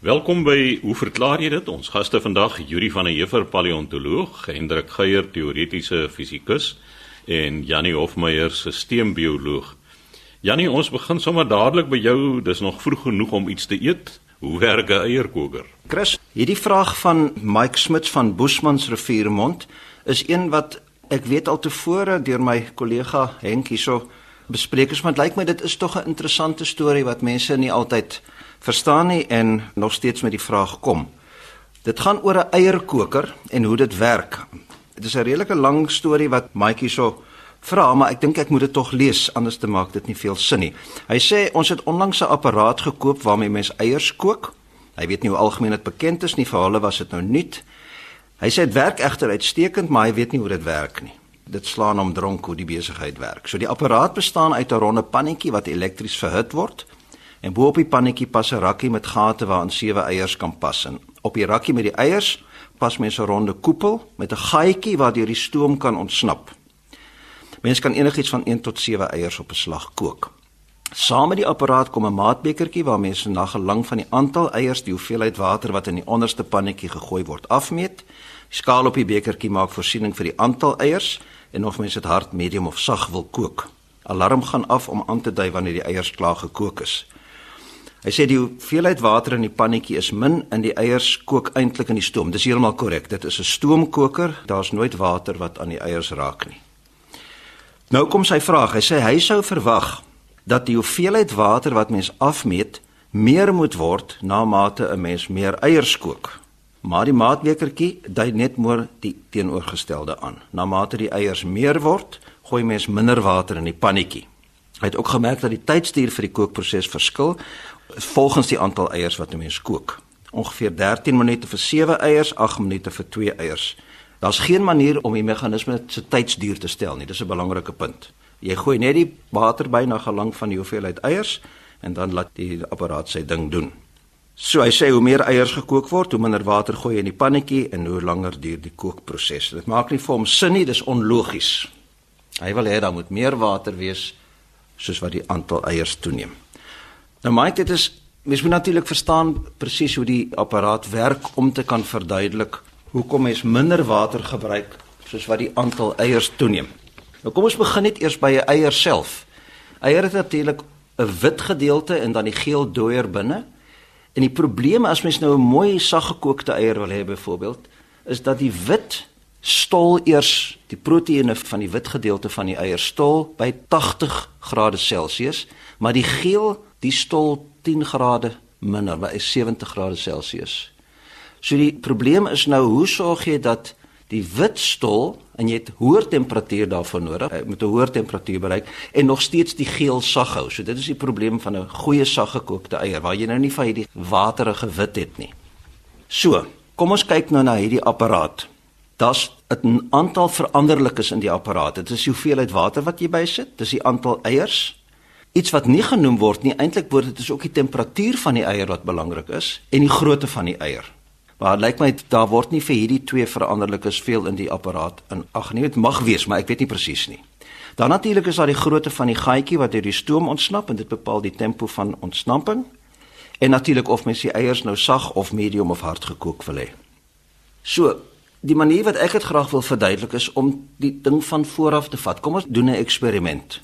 Welkom by Hoe verklaar jy dit? Ons gaste vandag, Yuri van der Heever, paleontoloog, Hendrik Geier, teoretiese fisikus en Janie Hofmeyer, sisteembioloog. Janie, ons begin sommer dadelik by jou. Dis nog vroeg genoeg om iets te eet. Hoe werk 'n eierkoker? Chris, hierdie vraag van Mike Smits van Boesmans Riviermond is een wat ek weet al tevore deur my kollega Henk hierso bespreek is, maar dit lyk my dit is tog 'n interessante storie wat mense nie altyd verstaan nie en nog steeds met die vraag kom. Dit gaan oor 'n eierkoker en hoe dit werk. Dit is 'n redelike lang storie wat Maatjie so vra, maar ek dink ek moet dit tog lees anders te maak dit nie veel sin nie. Hy sê ons het onlangs 'n apparaat gekoop waarmee mens eiers kook. Hy weet nie hoe algemeen dit bekend is nie, vir hulle was dit nou nuut. Hy sê dit werk egter uitstekend, maar hy weet nie hoe dit werk nie. Dit slaan hom dronk hoe die besigheid werk. So die apparaat bestaan uit 'n ronde pannetjie wat elektries verhit word En bo op die pannetjie pas 'n rakkie met gate waarin sewe eiers kan pas in. Op die rakkie met die eiers pas mens 'n ronde koepel met 'n gaatjie waardeur die stoom kan ontsnap. Mens kan enigiets van 1 tot 7 eiers op 'n slag kook. Saam met die apparaat kom 'n maatbekertjie waar mens na gelang van die aantal eiers die hoeveelheid water wat in die onderste pannetjie gegooi word afmeet. Die skaal op die bekertjie maak voorsiening vir die aantal eiers en of mens dit hard, medium of sag wil kook. Alarm gaan af om aan te dui wanneer die eiers klaar gekook is. Hy sê die hoeveelheid water in die pannetjie is min en die eiers kook eintlik in die stoom. Dis heeltemal korrek. Dit is 'n stoomkoker. Daar's nooit water wat aan die eiers raak nie. Nou kom sy vraag. Hy sê hy sou verwag dat die hoeveelheid water wat mens afmeet meer moet word na mate 'n mens meer eiers kook. Maar die maatbekertjie dui net moer die teenoorgestelde aan. Na mate die eiers meer word, gooi mens minder water in die pannetjie. Hy het ook gemerk dat die tydstuur vir die kookproses verskil volgens die aantal eiers wat 'n mens kook. Ongeveer 13 minute vir 7 eiers, 8 minute vir 2 eiers. Daar's geen manier om die meganisme se tydsduur te stel nie. Dis 'n belangrike punt. Jy gooi net die water by na gelang van die hoeveelheid eiers en dan laat die apparaat sy ding doen. So hy sê hoe meer eiers gekook word, hoe minder water gooi jy in die pannetjie en hoe langer duur die kookproses. Dit maak nie vir hom sin nie, dis onlogies. Hy wil hê daar moet meer water wees soos wat die aantal eiers toeneem. Nou Mike, dit is mens moet natuurlik verstaan presies hoe die apparaat werk om te kan verduidelik hoekom mens minder water gebruik soos wat die aantal eiers toeneem. Nou kom ons begin net eers by 'n eier self. Eier het natuurlik 'n wit gedeelte en dan die geel dooier binne. En die probleem as mens nou 'n mooi saggekookte eier wil hê byvoorbeeld, is dat die wit stol eers die proteïene van die wit gedeelte van die eier stol by 80 grade Celsius, maar die geel die stol 10 grade minder, by 70 grade Celsius. So die probleem is nou hoe sorg jy dat die wit stol en jy het hoër temperatuur daarvoor nodig, met 'n hoër temperatuur bereik en nog steeds die geel sag hou. So dit is die probleem van 'n goeie saggekookte eier waar jy nou nie van hierdie waterige wit het nie. So, kom ons kyk nou na hierdie apparaat. Daar's 'n aantal veranderlikes in die apparaat. Dit is hoeveelheid water wat jy bysit, dis die aantal eiers, Iets wat nie genoem word nie, eintlik word dit is ook die temperatuur van die eier wat belangrik is en die grootte van die eier. Maar lyk my daar word nie vir hierdie twee veranderlikes veel in die apparaat in ag nie. Dit mag wees, maar ek weet nie presies nie. Dan natuurlik is daar die grootte van die gaatjie wat deur die stoom ontsnap en dit bepaal die tempo van ontsnapping. En natuurlik of mens die eiers nou sag of medium of hard gekook wil hê. So, die manier wat ek dit graag wil verduidelik is om die ding van vooraf te vat. Kom ons doen 'n eksperiment.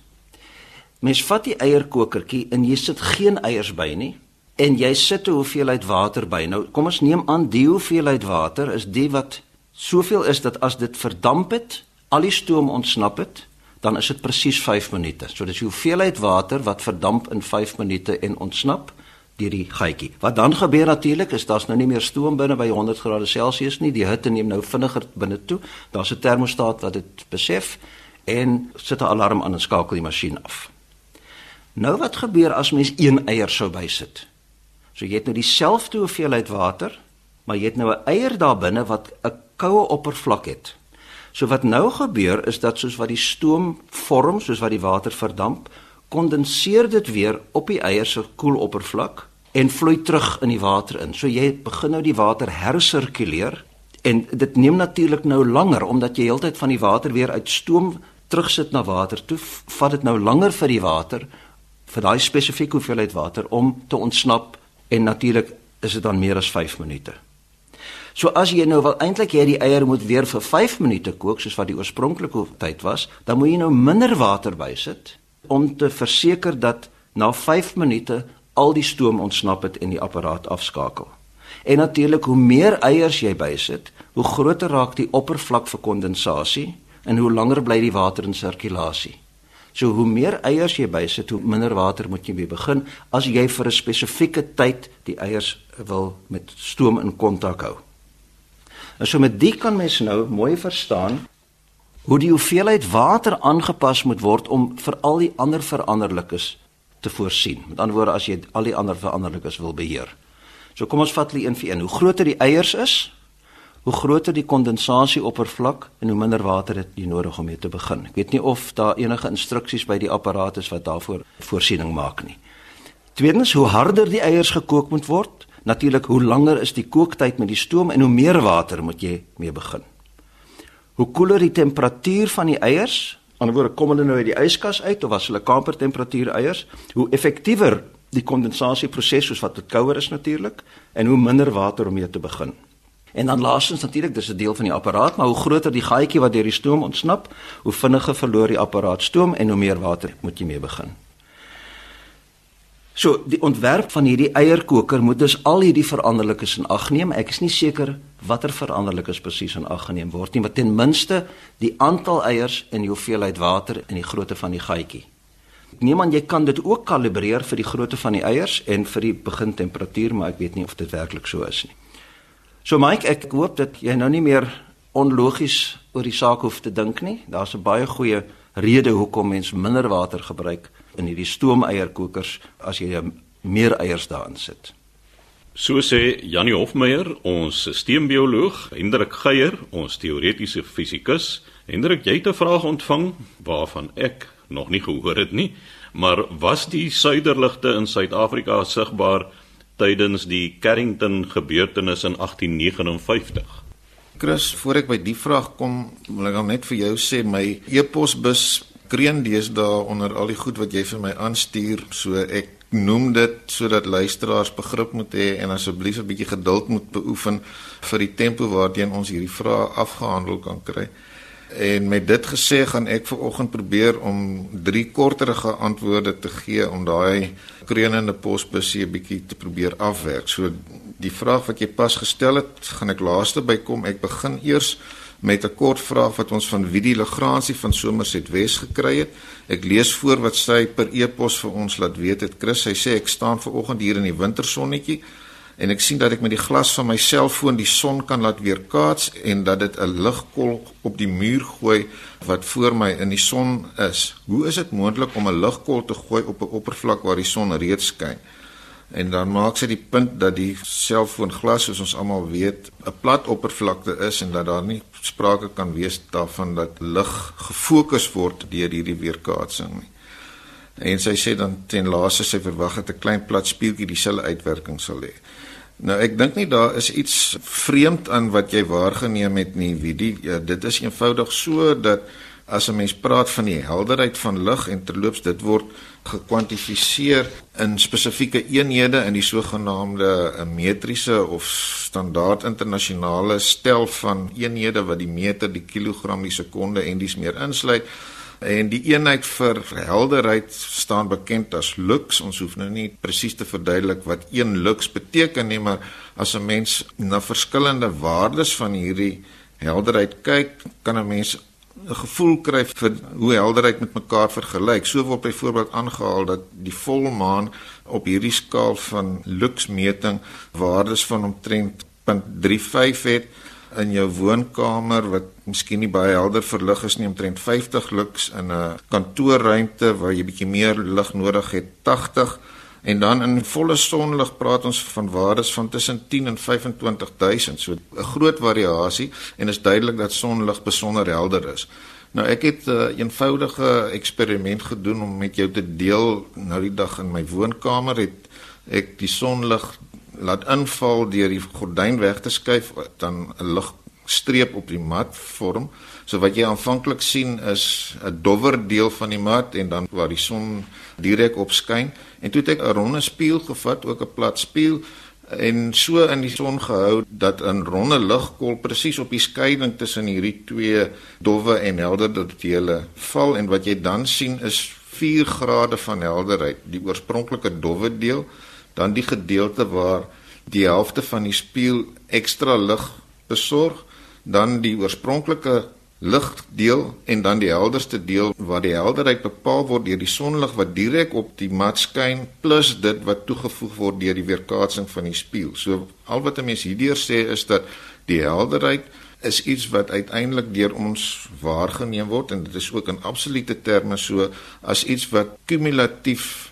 Mens vat die eierkokertjie en jy sit geen eiers by nie en jy sit 'n hoeveelheid water by. Nou kom ons neem aan die hoeveelheid water is die wat soveel is dat as dit verdamp het, al die stoom ontsnap het, dan is dit presies 5 minute. So dis die hoeveelheid water wat verdamp in 5 minute en ontsnap deur die gaatjie. Wat dan gebeur natuurlik is daar's nou nie meer stoom binne by 100 grade Celsius nie. Die hitte neem nou vinniger binne toe. Daar's 'n termostaat wat dit besef en sit 'n alarm aan en skakel die masjien af. Nou wat gebeur as mens een eier sou bysit? So jy het nou dieselfde hoeveelheid water, maar jy het nou 'n eier daar binne wat 'n koue oppervlak het. So wat nou gebeur is dat soos wat die stoom vorm, soos wat die water verdamp, kondenseer dit weer op die eier se koel oppervlak en vloei terug in die water in. So jy begin nou die water hersirkuleer en dit neem natuurlik nou langer omdat jy heeltyd van die water weer uit stoom terugsit na water toe, vat dit nou langer vir die water vir daai spesifieke hoeveelheid water om te ontsnap en natuurlik is dit dan meer as 5 minute. So as jy nou wil eintlik hê die eier moet weer vir 5 minute kook soos wat die oorspronklike tyd was, dan moet jy nou minder water bysit om te verseker dat na 5 minute al die stoom ontsnap het en die apparaat afskakel. En natuurlik hoe meer eiers jy bysit, hoe groter raak die oppervlak vir kondensasie en hoe langer bly die water in sirkulasie. So hoe meer eiers jy bysit, hoe minder water moet jy mee begin as jy vir 'n spesifieke tyd die eiers wil met stoom in kontak hou. En so met dit kan mens nou mooi verstaan hoe die hoeveelheid water aangepas moet word om vir al die ander veranderlikes te voorsien. Met ander woorde as jy al die ander veranderlikes wil beheer. So kom ons vat hulle een vir een. Hoe groter die eiers is, hoe groter die kondensasieoppervlak en hoe minder water het jy nodig om mee te begin. Ek weet nie of daar enige instruksies by die apparaat is wat daarvoor voorsiening maak nie. Tweedens, hoe harder die eiers gekook moet word, natuurlik hoe langer is die kooktyd met die stoom en hoe meer water moet jy mee begin. Hoe koeler die temperatuur van die eiers, anderswoorde kom hulle nou uit die yskas uit of was hulle kamertemperatuur eiers, hoe effektiewer die kondensasieproses soos wat dit kouer is natuurlik en hoe minder water om mee te begin. En dan laastens natuurlik, dis 'n deel van die apparaat, maar hoe groter die gaatjie wat deur die stoom ontsnap, hoe vinniger verloor die apparaat stoom en hoe meer water moet jy mee begin. So, die ontwerp van hierdie eierkoker moet dus al hierdie veranderlikes in ag neem. Ek is nie seker watter veranderlikes presies in ag geneem word nie, maar ten minste die aantal eiers en die hoeveelheid water en die grootte van die gaatjie. Niemand jy kan dit ook kalibreer vir die grootte van die eiers en vir die begintemperatuur, maar ek weet nie of dit werklik so is nie. So Mike, ek hoop dat jy nou nie meer onlogies oor die saak hoef te dink nie. Daar's 'n baie goeie rede hoekom mens minder water gebruik in hierdie stoomeierkokers as jy meer eiers daarin sit. So sê Janie Hofmeyer, ons sisteembioloog, Hendrik Geier, ons teoretiese fisikus. Hendrik, jy het 'n vraag ontvang waarvan ek nog nie gehoor het nie, maar was die suiderligte in Suid-Afrika sigbaar tydens die Carrington gebeurtenis in 1859. Chris, voor ek by die vraag kom, wil ek net vir jou sê my e-posbus kreun deesdae onder al die goed wat jy vir my aanstuur, so ek noem dit sodat luisteraars begrip moet hê en asseblief 'n bietjie geduld moet beoefen vir die tempo waarteen ons hierdie vrae afgehandel kan kry. En met dit gesê gaan ek ver oggend probeer om drie korterige antwoorde te gee om daai kreunende posbusie 'n bietjie te probeer afwerk. So die vraag wat jy pas gestel het, gaan ek laaste bykom. Ek begin eers met 'n kort vraag wat ons van Widie Legrandsie van Somerset Wes gekry het. Ek lees voor wat sy per e-pos vir ons laat weet het. Chris, hy sê ek staan ver oggend hier in die wintersonnetjie en ek sien dat ek met die glas van my selfoon die son kan laat weerkaats en dat dit 'n ligkol op die muur gooi wat voor my in die son is. Hoe is dit moontlik om 'n ligkol te gooi op 'n oppervlak waar die son reeds skyn? En dan maak sy die punt dat die selfoonglas soos ons almal weet 'n plat oppervlakte is en dat daar nie sprake kan wees daarvan dat lig gefokus word deur hierdie weerkaatsing nie. En sy sê dan ten laaste sy verwag dat 'n klein plat spieeltjie dieselfde uitwerking sal hê. Nou ek dink nie daar is iets vreemd aan wat jy waargeneem het nie, Widie. Ja, dit is eenvoudig so dat as 'n mens praat van die helderheid van lig en terloops dit word gekwantifiseer in spesifieke eenhede in die sogenaamde eh, metriese of standaard internasionale stel van eenhede wat die meter, die kilogram, die sekonde en dis meer insluit. En die eenheid vir helderheid staan bekend as lux. Ons hoef nou nie presies te verduidelik wat een lux beteken nie, maar as 'n mens na verskillende waardes van hierdie helderheid kyk, kan 'n mens 'n gevoel kry vir hoe helderheid met mekaar vergelyk. So word byvoorbeeld aangehaal dat die volmaan op hierdie skaal van lux meting waardes van omtrent 0.35 het in jou woonkamer wat miskien nie baie helder verlig is nie omtrent 50 lux in 'n kantoorruimte waar jy bietjie meer lig nodig het 80 en dan in volle sonlig praat ons van waardes van tussen 10 en 25000 so 'n groot variasie en is duidelik dat sonlig besonder helder is. Nou ek het 'n uh, eenvoudige eksperiment gedoen om met jou te deel. Nou die dag in my woonkamer het ek die sonlig laat inval deur die gordyn weg te skuif dan 'n ligstreep op die mat vorm. So wat jy aanvanklik sien is 'n dowwer deel van die mat en dan waar die son direk op skyn. En toe het ek 'n ronde spieël gevat, ook 'n plat spieël en so in die son gehou dat 'n ronde ligkol presies op die skeiding tussen hierdie twee dowwe en helder dele val en wat jy dan sien is 4 grade van helderheid die oorspronklike dowwe deel dan die gedeelte waar die helfte van die spieël ekstra lig besorg dan die oorspronklike ligdeel en dan die helderste deel waar die helderheid bepaal word deur die sonlig wat direk op die mat skyn plus dit wat toegevoeg word deur die weerkaatsing van die spieël. So al wat 'n mens hierdeur sê is dat die helderheid is iets wat uiteindelik deur ons waargeneem word en dit is ook in absolute terme so as iets wat kumulatief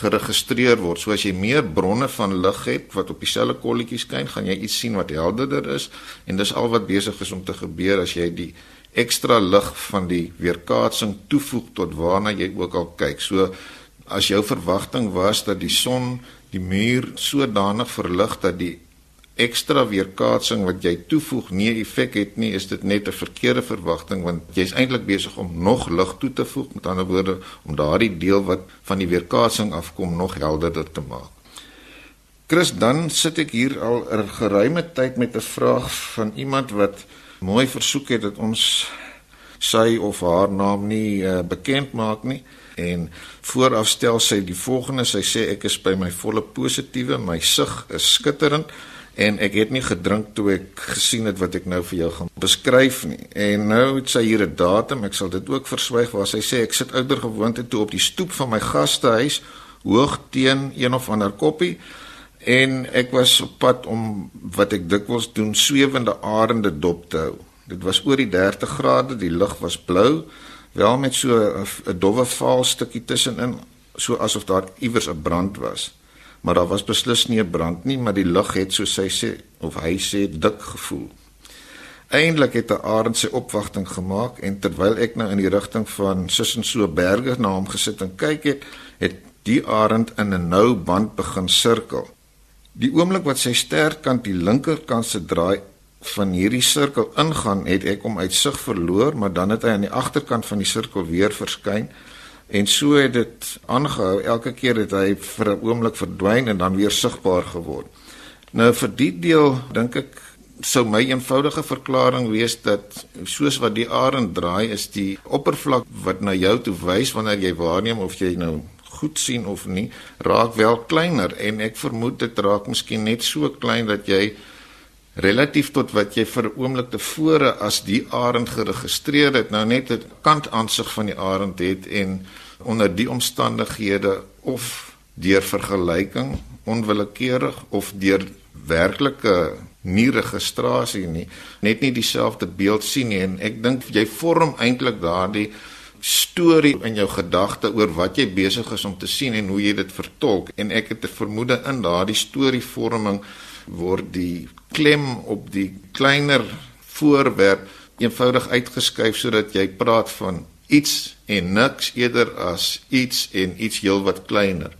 geregistreer word. So as jy meer bronne van lig het wat op dieselfde kolletjies skyn, gaan jy iets sien wat helderder is en dis al wat besig is om te gebeur as jy die ekstra lig van die weerkaatsing toevoeg tot waarna jy ook al kyk. So as jou verwagting was dat die son die muur sodanig verlig dat die ekstra weerkaatsing wat jy toevoeg nie effek het nie, is dit net 'n verkeerde verwagting want jy's eintlik besig om nog lig toe te voeg, met ander woorde om daardie deel wat van die weerkaatsing afkom nog helderder te maak. Chris, dan sit ek hier al 'n geruime tyd met 'n vraag van iemand wat mooi versoek het dat ons sy of haar naam nie uh, bekend maak nie. En vooraf stel sy die volgende. Sy sê ek is by my volle positiewe my sig is skitterend en ek het nie gedrink toe ek gesien het wat ek nou vir jou gaan beskryf nie en nou het sy hier 'n datum ek sal dit ook verswyg waar sy sê ek sit ouer gewoonte toe op die stoep van my gastehuis hoog teen een of ander koppie en ek was op pad om wat ek dikwels doen swewende arende dop te hou. Dit was oor die 30 grade, die lug was blou, wel met so 'n dowwe vaal stukkie tussenin, so asof daar iewers 'n brand was. Maar daar was beslis nie 'n brand nie, maar die lug het so sy sê of hy sê dik gevoel. Eindelik het 'n arend sy opwagting gemaak en terwyl ek nou in die rigting van Sissenso Berge na hom gesit en kyk het, het die arend in 'n nou band begin sirkel. Die oomblik wat sy sterkant die linkerkant se draai van hierdie sirkel ingaan, het ek hom uit sig verloor, maar dan het hy aan die agterkant van die sirkel weer verskyn en so het dit aangehou. Elke keer het hy vir 'n oomblik verdwyn en dan weer sigbaar geword. Nou vir die deel dink ek sou my eenvoudige verklaring wees dat soos wat die arend draai is die oppervlak wat na jou toe wys wanneer jy waarneem of jy nou goed sien of nie, raak wel kleiner en ek vermoed dit raak miskien net so klein dat jy relatief tot wat jy vir 'n oomblik tevore as die arend geregistreer het, nou net 'n kant aansig van die arend het en onder die omstandighede of deur vergelyking onwillekeurig of deur werklike nie registrasie nie net nie dieselfde beeld sien nie. En ek dink jy vorm eintlik daardie storie in jou gedagte oor wat jy besig is om te sien en hoe jy dit vertolk. En ek het 'n vermoede in daardie storievorming word die klem op die kleiner voorwerp eenvoudig uitgeskuif sodat jy praat van iets en niks eerder as iets en iets heelwat kleiner.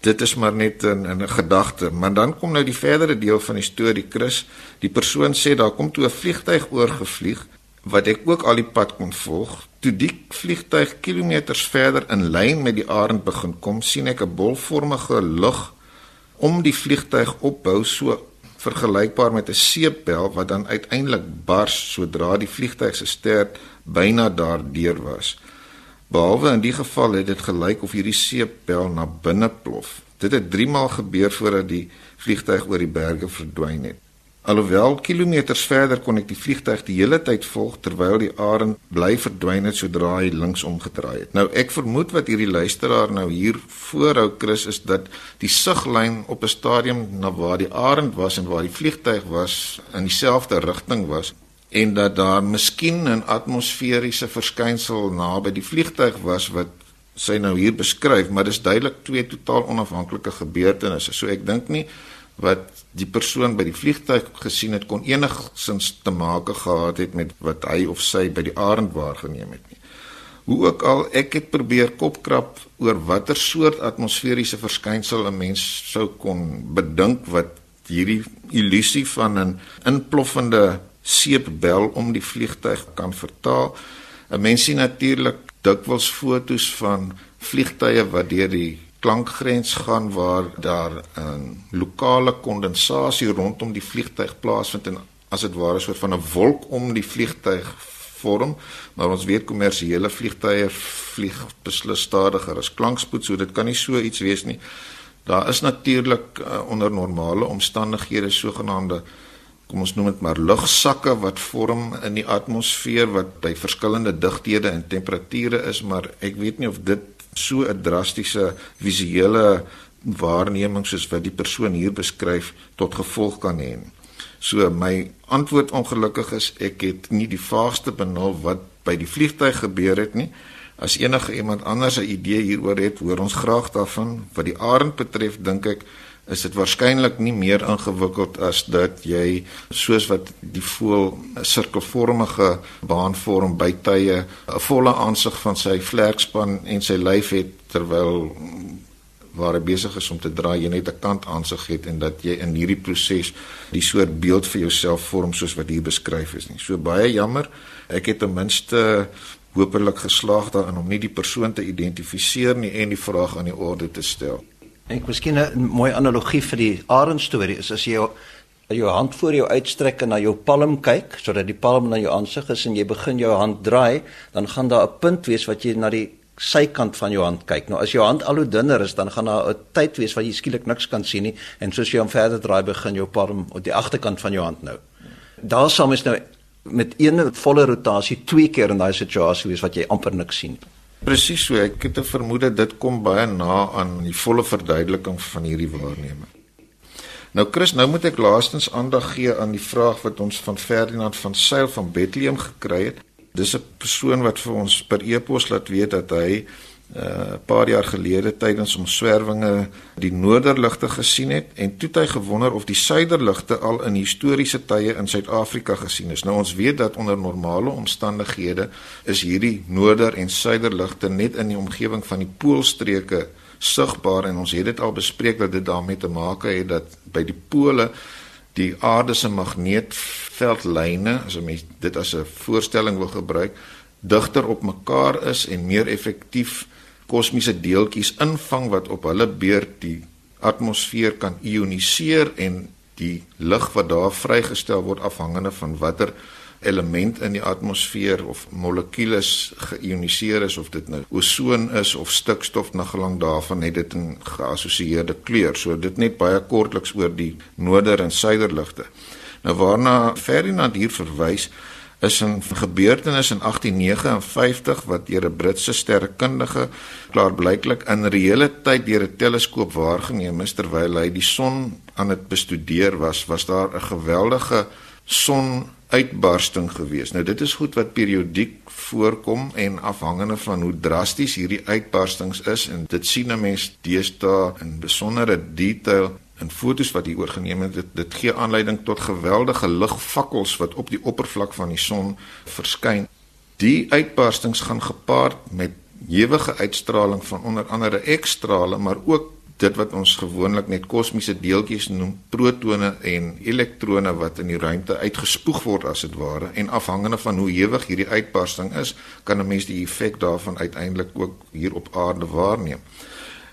Dit is maar net 'n 'n gedagte, maar dan kom nou die verdere deel van die storie Chris. Die persoon sê daar kom toe 'n vliegtyg oorgevlieg wat ek ook al die pad kon volg. Toe die vliegtuig kilometers verder in lyn met die arend begin kom, sien ek 'n bolvormige lug om die vliegtuig opbou so vergelykbaar met 'n seepbel wat dan uiteindelik bars sodra die vliegtuig se stert byna daardeur was. Behalwe in die geval het dit gelyk of hierdie seepbel na binne plof. Dit het 3 maal gebeur voordat die vliegtuig oor die berge verdwyn het. Alhoewel kilometers verder kon ek die vliegtuig die hele tyd volg terwyl die arend bly verdwyn het sodra hy links omgedraai het. Nou ek vermoed wat hierdie luisteraar nou hier voorhou Chris is dat die siglyn op 'n stadium na waar die arend was en waar die vliegtuig was in dieselfde rigting was en dat daar miskien 'n atmosferiese verskynsel naby die vliegtuig was wat sy nou hier beskryf, maar dis duidelik twee totaal onafhanklike gebeurtenisse. So ek dink nie wat die persoon by die vliegtuig gesien het kon enigsins te maak gehad het met wat hy of sy by die arend waargeneem het nie. Hoe ook al ek het probeer kopkrap oor watter soort atmosferiese verskynsel 'n mens sou kon bedink wat hierdie illusie van 'n inploffende seepbel om die vliegtuig kan vertaal. 'n Mens sien natuurlik dikwels fotos van vliegtye wat deur die klankgrens gaan waar daar 'n lokale kondensasie rondom die vliegtyg plaasvind en as dit ware soort van 'n wolk om die vliegtyg vorm, maar ons weet kommersiële vliegtye vlieg beslis stadiger as klankspoed, so dit kan nie so iets wees nie. Daar is natuurlik uh, onder normale omstandighede sogenaamde kom ons noem dit maar lugsakke wat vorm in die atmosfeer wat by verskillende digthede en temperature is, maar ek weet nie of dit so 'n drastiese visuele waarneming soos wat die persoon hier beskryf tot gevolg kan hê. So my antwoord ongelukkig is ek het nie die vaagste benul wat by die vliegtyg gebeur het nie. As enige iemand anders 'n idee hieroor het, hoor ons graag daarvan. Wat die arend betref, dink ek is dit waarskynlik nie meer ingewikkeld as dat jy soos wat die voël 'n sirkelvormige baan vorm by tye 'n volle aansig van sy vlerkspan en sy lyf het terwyl waar hy besig is om te draai jy net 'n kant aansig het en dat jy in hierdie proses die soort beeld vir jouself vorm soos wat hier beskryf is nie. So baie jammer. Ek het ten minste hopelik geslaag daarin om nie die persoon te identifiseer nie en die vraag aan die orde te stel. Ek miskien 'n mooi analogie vir die arend storie is as jy jou, jou hand voor jou uitstrek en na jou palm kyk sodat die palm na jou aansig is en jy begin jou hand draai, dan gaan daar 'n punt wees wat jy na die sykant van jou hand kyk. Nou as jou hand al hoe dunner is, dan gaan daar 'n tyd wees waar jy skielik niks kan sien nie en soos jy hom verder draai, begin jou palm op die agterkant van jou hand nou. Daar sal mens nou met een volle rotasie twee keer in daai situasie wees wat jy amper niks sien. Presies so, ek het 'n vermoede dit kom baie na aan die volle verduideliking van hierdie waarneming. Nou Chris, nou moet ek laastens aandag gee aan die vraag wat ons van Ferdinand van Sail van Bethlehem gekry het. Dis 'n persoon wat vir ons per e-pos laat weet dat hy 'n uh, paar jaar gelede tydens omswervinge die noorderligte gesien het en toe het hy gewonder of die suiderligte al in historiese tye in Suid-Afrika gesien is. Nou ons weet dat onder normale omstandighede is hierdie noorder en suiderligte net in die omgewing van die poolstreke sigbaar en ons het dit al bespreek dat dit daarmee te maak het dat by die pole die aarde se magneetveldlyne, as mens dit as 'n voorstelling wil gebruik, digter op mekaar is en meer effektief kosmiese deeltjies invang wat op hulle beurt die atmosfeer kan ioniseer en die lig wat daar vrygestel word afhangende van watter element in die atmosfeer of molekules geioniseer is of dit nou ozon is of stikstof na gelang daarvan het dit 'n geassosieerde kleur. So dit net baie kortliks oor die noorder en suiderligte. Nou waarna Ferdinand hier verwys is 'n gebeurtenis in 1859 wat deur 'n Britse sterrekundige klaarblyklik in reële tyd deur 'n teleskoop waargeneem is terwyl hy die son aan dit bestudeer was, was daar 'n geweldige son uitbarsting gewees. Nou dit is goed wat periodiek voorkom en afhangende van hoe drasties hierdie uitbarstings is en dit sien 'n mens deesdae in besondere detail in fotos wat hier oorgeneem het. Dit, dit gee aanleiding tot geweldige ligvakkels wat op die oppervlak van die son verskyn. Die uitbarstings gaan gepaard met ewige uitstraling van onder andere X-strale, maar ook dit wat ons gewoonlik net kosmiese deeltjies noem, protone en elektrone wat in die ruimte uitgespoeg word as dit ware en afhangende van hoe ewig hierdie uitbarsting is, kan 'n mens die effek daarvan uiteindelik ook hier op aarde waarneem.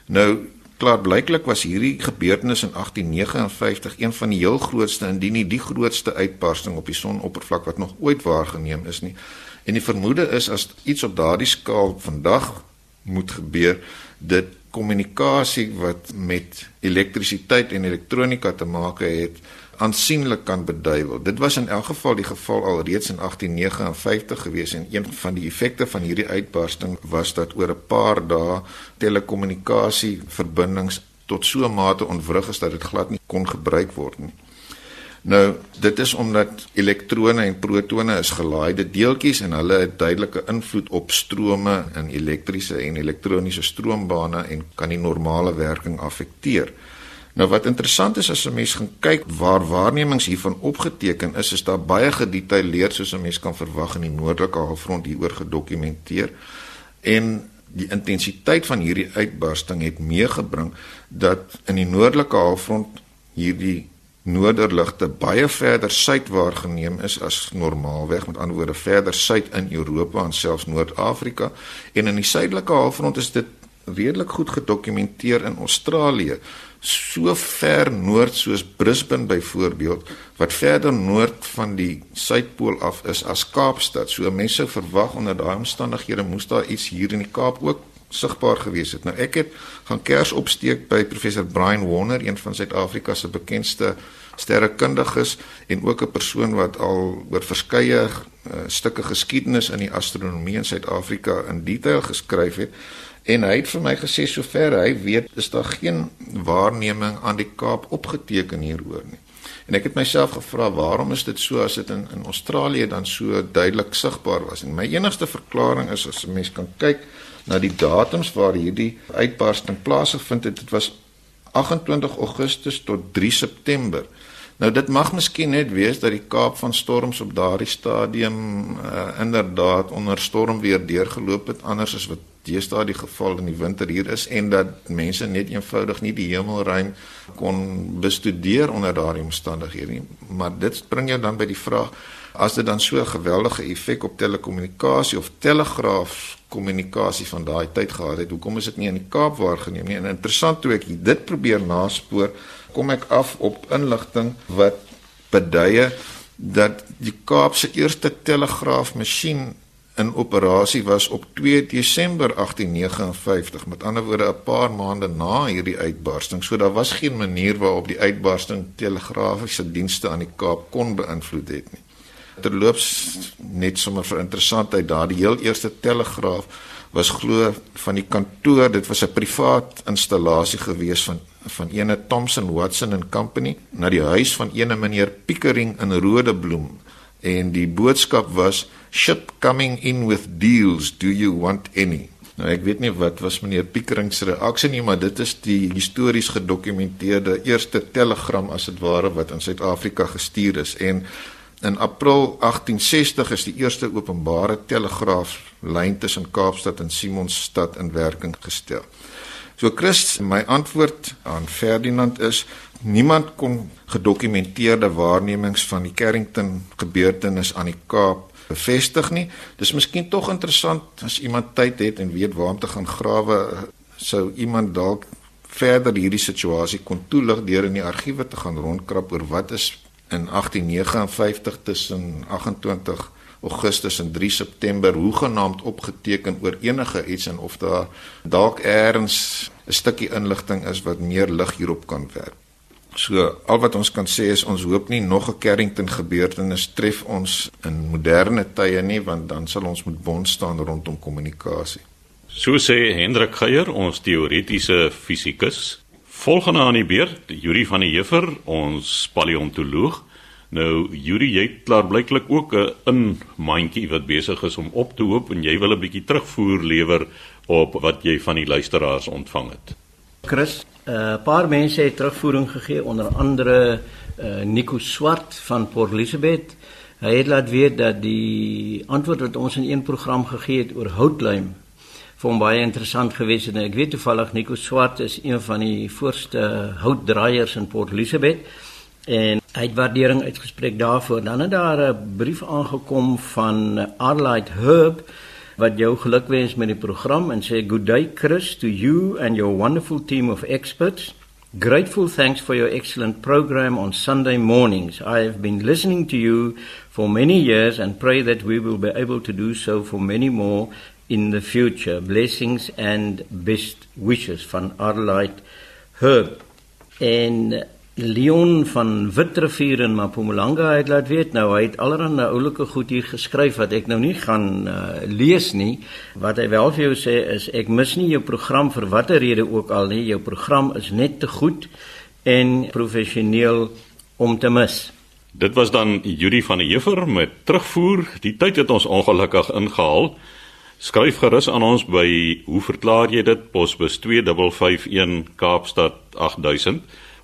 Nou klaar blyklik was hierdie gebeurtenis in 1859 een van die heel grootste indien nie die grootste uitbarsting op die sonoppervlak wat nog ooit waargeneem is nie. En die vermoede is as iets op daardie skaal vandag moet gebeur, dit kommunikasie wat met elektrisiteit en elektronika te maak het aansienlik kan beduiwel. Dit was in elk geval die geval al reeds in 1859 gewees en een van die effekte van hierdie uitbarsting was dat oor 'n paar dae telekommunikasie verbindings tot so 'n mate ontwrig is dat dit glad nie kon gebruik word nie. Nou, dit is omdat elektrone en protone is gelaaide deeltjies en hulle het duidelike invloed op strome in elektriese en elektroniese stroombane en kan die normale werking affekteer. Nou wat interessant is as 'n mens gaan kyk waar waarnemings hiervan opgeteken is, is daar baie gedetailleerd soos 'n mens kan verwag in die noordelike halfrond hieroor gedokumenteer. En die intensiteit van hierdie uitbarsting het meegebring dat in die noordelike halfrond hierdie noorderligte baie verder suid waargeneem is as normaalweg met ander woorde verder suid in Europa en selfs Noord-Afrika en in die suidelike halfrond is dit redelik goed gedokumenteer in Australië so ver noord soos Brisbane byvoorbeeld wat verder noord van die suidpool af is as Kaapstad. So mense verwag onder daai omstandighede moes daar iets hier in die Kaap ook sigbaar gewees het. Nou ek het gaan kers opsteek by professor Brian Warner, een van Suid-Afrika se bekendste sterrekundiges en ook 'n persoon wat al oor verskeie uh, stukke geskiedenis in die astronomie in Suid-Afrika in detail geskryf het. En hy het vir my gesê sover hy weet is daar geen waarneming aan die Kaap opgeteken hieroor nie. En ek het myself gevra waarom is dit so as dit in in Australië dan so duidelik sigbaar was? En my enigste verklaring is as 'n mens kan kyk na die datums waar hierdie uitbarsting plaasgevind het, dit was 28 Augustus tot 3 September. Nou dit mag miskien net wees dat die Kaap van storms op daardie stadium uh, inderdaad onder stormweer deurgeloop het anders as wat deesdae die geval in die winter hier is en dat mense net eenvoudig nie die hemelruim kon bestudeer onder daardie omstandighede nie. Maar dit bring jou dan by die vraag as dit dan so 'n geweldige effek op telekommunikasie of telegraafkommunikasie van daai tyd gehad het, hoekom is dit nie in die Kaap waargeneem nie? En interessant toe ek dit probeer naspoor, kom ek af op inligting wat beduie dat die Kaap se eerste telegraafmasjien in operasie was op 2 Desember 1859 met ander woorde 'n paar maande na hierdie uitbarsting. So daar was geen manier waarop die uitbarsting telegrafiese dienste aan die Kaap kon beïnvloed het nie. Terloops net sommer vir interessantheid daardie heel eerste telegraaf was glo van die kantoor dit was 'n privaat installasie gewees van van ene Thomson Watson and Company na die huis van ene meneer Pickering in Rodebloem en die boodskap was ship coming in with deals do you want any? Nou ek weet nie wat was meneer Pickering se reaksie nie maar dit is die histories gedokumenteerde eerste telegram as dit ware wat in Suid-Afrika gestuur is. En in April 1860 is die eerste openbare telegraaflyn tussen Kaapstad en Simonstad in werking gestel. So Christ, my antwoord aan Ferdinand is niemand kon gedokumenteerde waarnemings van die Carrington gebeurtenis aan die Kaap bevestig nie. Dis miskien tog interessant as iemand tyd het en weet waar om te gaan grawe, sou iemand dalk verder hierdie situasie kon toelig deur in die argiewe te gaan rondkrap oor wat is in 1859 tussen 28 Augustus en 3 September hoegenaamd opgeteken oor enige iets en of daar dalk eers 'n stukkie inligting is wat meer lig hierop kan werp. So al wat ons kan sê is ons hoop nie nog 'n Carrington gebeurtenis tref ons in moderne tye nie want dan sal ons moet bond staan rondom kommunikasie. So sê Hendrik Geier, ons teoretiese fisikus. Volgende aan die beurt, Yuri van der Heever, ons paleontoloog. Nou Yuri, jy klaar blyklik ook 'n in mandjie wat besig is om op te hoop en jy wil 'n bietjie terugvoer lewer op wat jy van die luisteraars ontvang het. Chris, 'n uh, paar mense het terugvoering gegee onder andere uh, Nico Swart van Port Elizabeth. Hy het laat weet dat die antwoord wat ons in een program gegee het oor houtluim vir hom baie interessant gewees het. En ek weet toevallig Nico Swart is een van die voorste houtdraaiers in Port Elizabeth en hy het waardering uitgespreek daarvoor. Dan het daar 'n brief aangekom van Arlight Herb wat jou gelukwens met die program en sê good day Chris to you and your wonderful team of experts. Grateful thanks for your excellent program on Sunday mornings. I have been listening to you for many years and pray that we will be able to do so for many more in the future. Blessings and best wishes van Arlight Herb. En Leon van Witrivier in Mpumalanga het laat weet nou hy het allerhande oulike goed hier geskryf wat ek nou nie gaan uh, lees nie. Wat hy wel vir jou sê is ek mis nie jou program vir watter rede ook al nie. Jou program is net te goed en professioneel om te mis. Dit was dan Judy van der Heever met terugvoer. Die tyd het ons ongelukkig ingehaal. Skryf gerus aan ons by hoe verklaar jy dit? Posbus 2551 Kaapstad 8000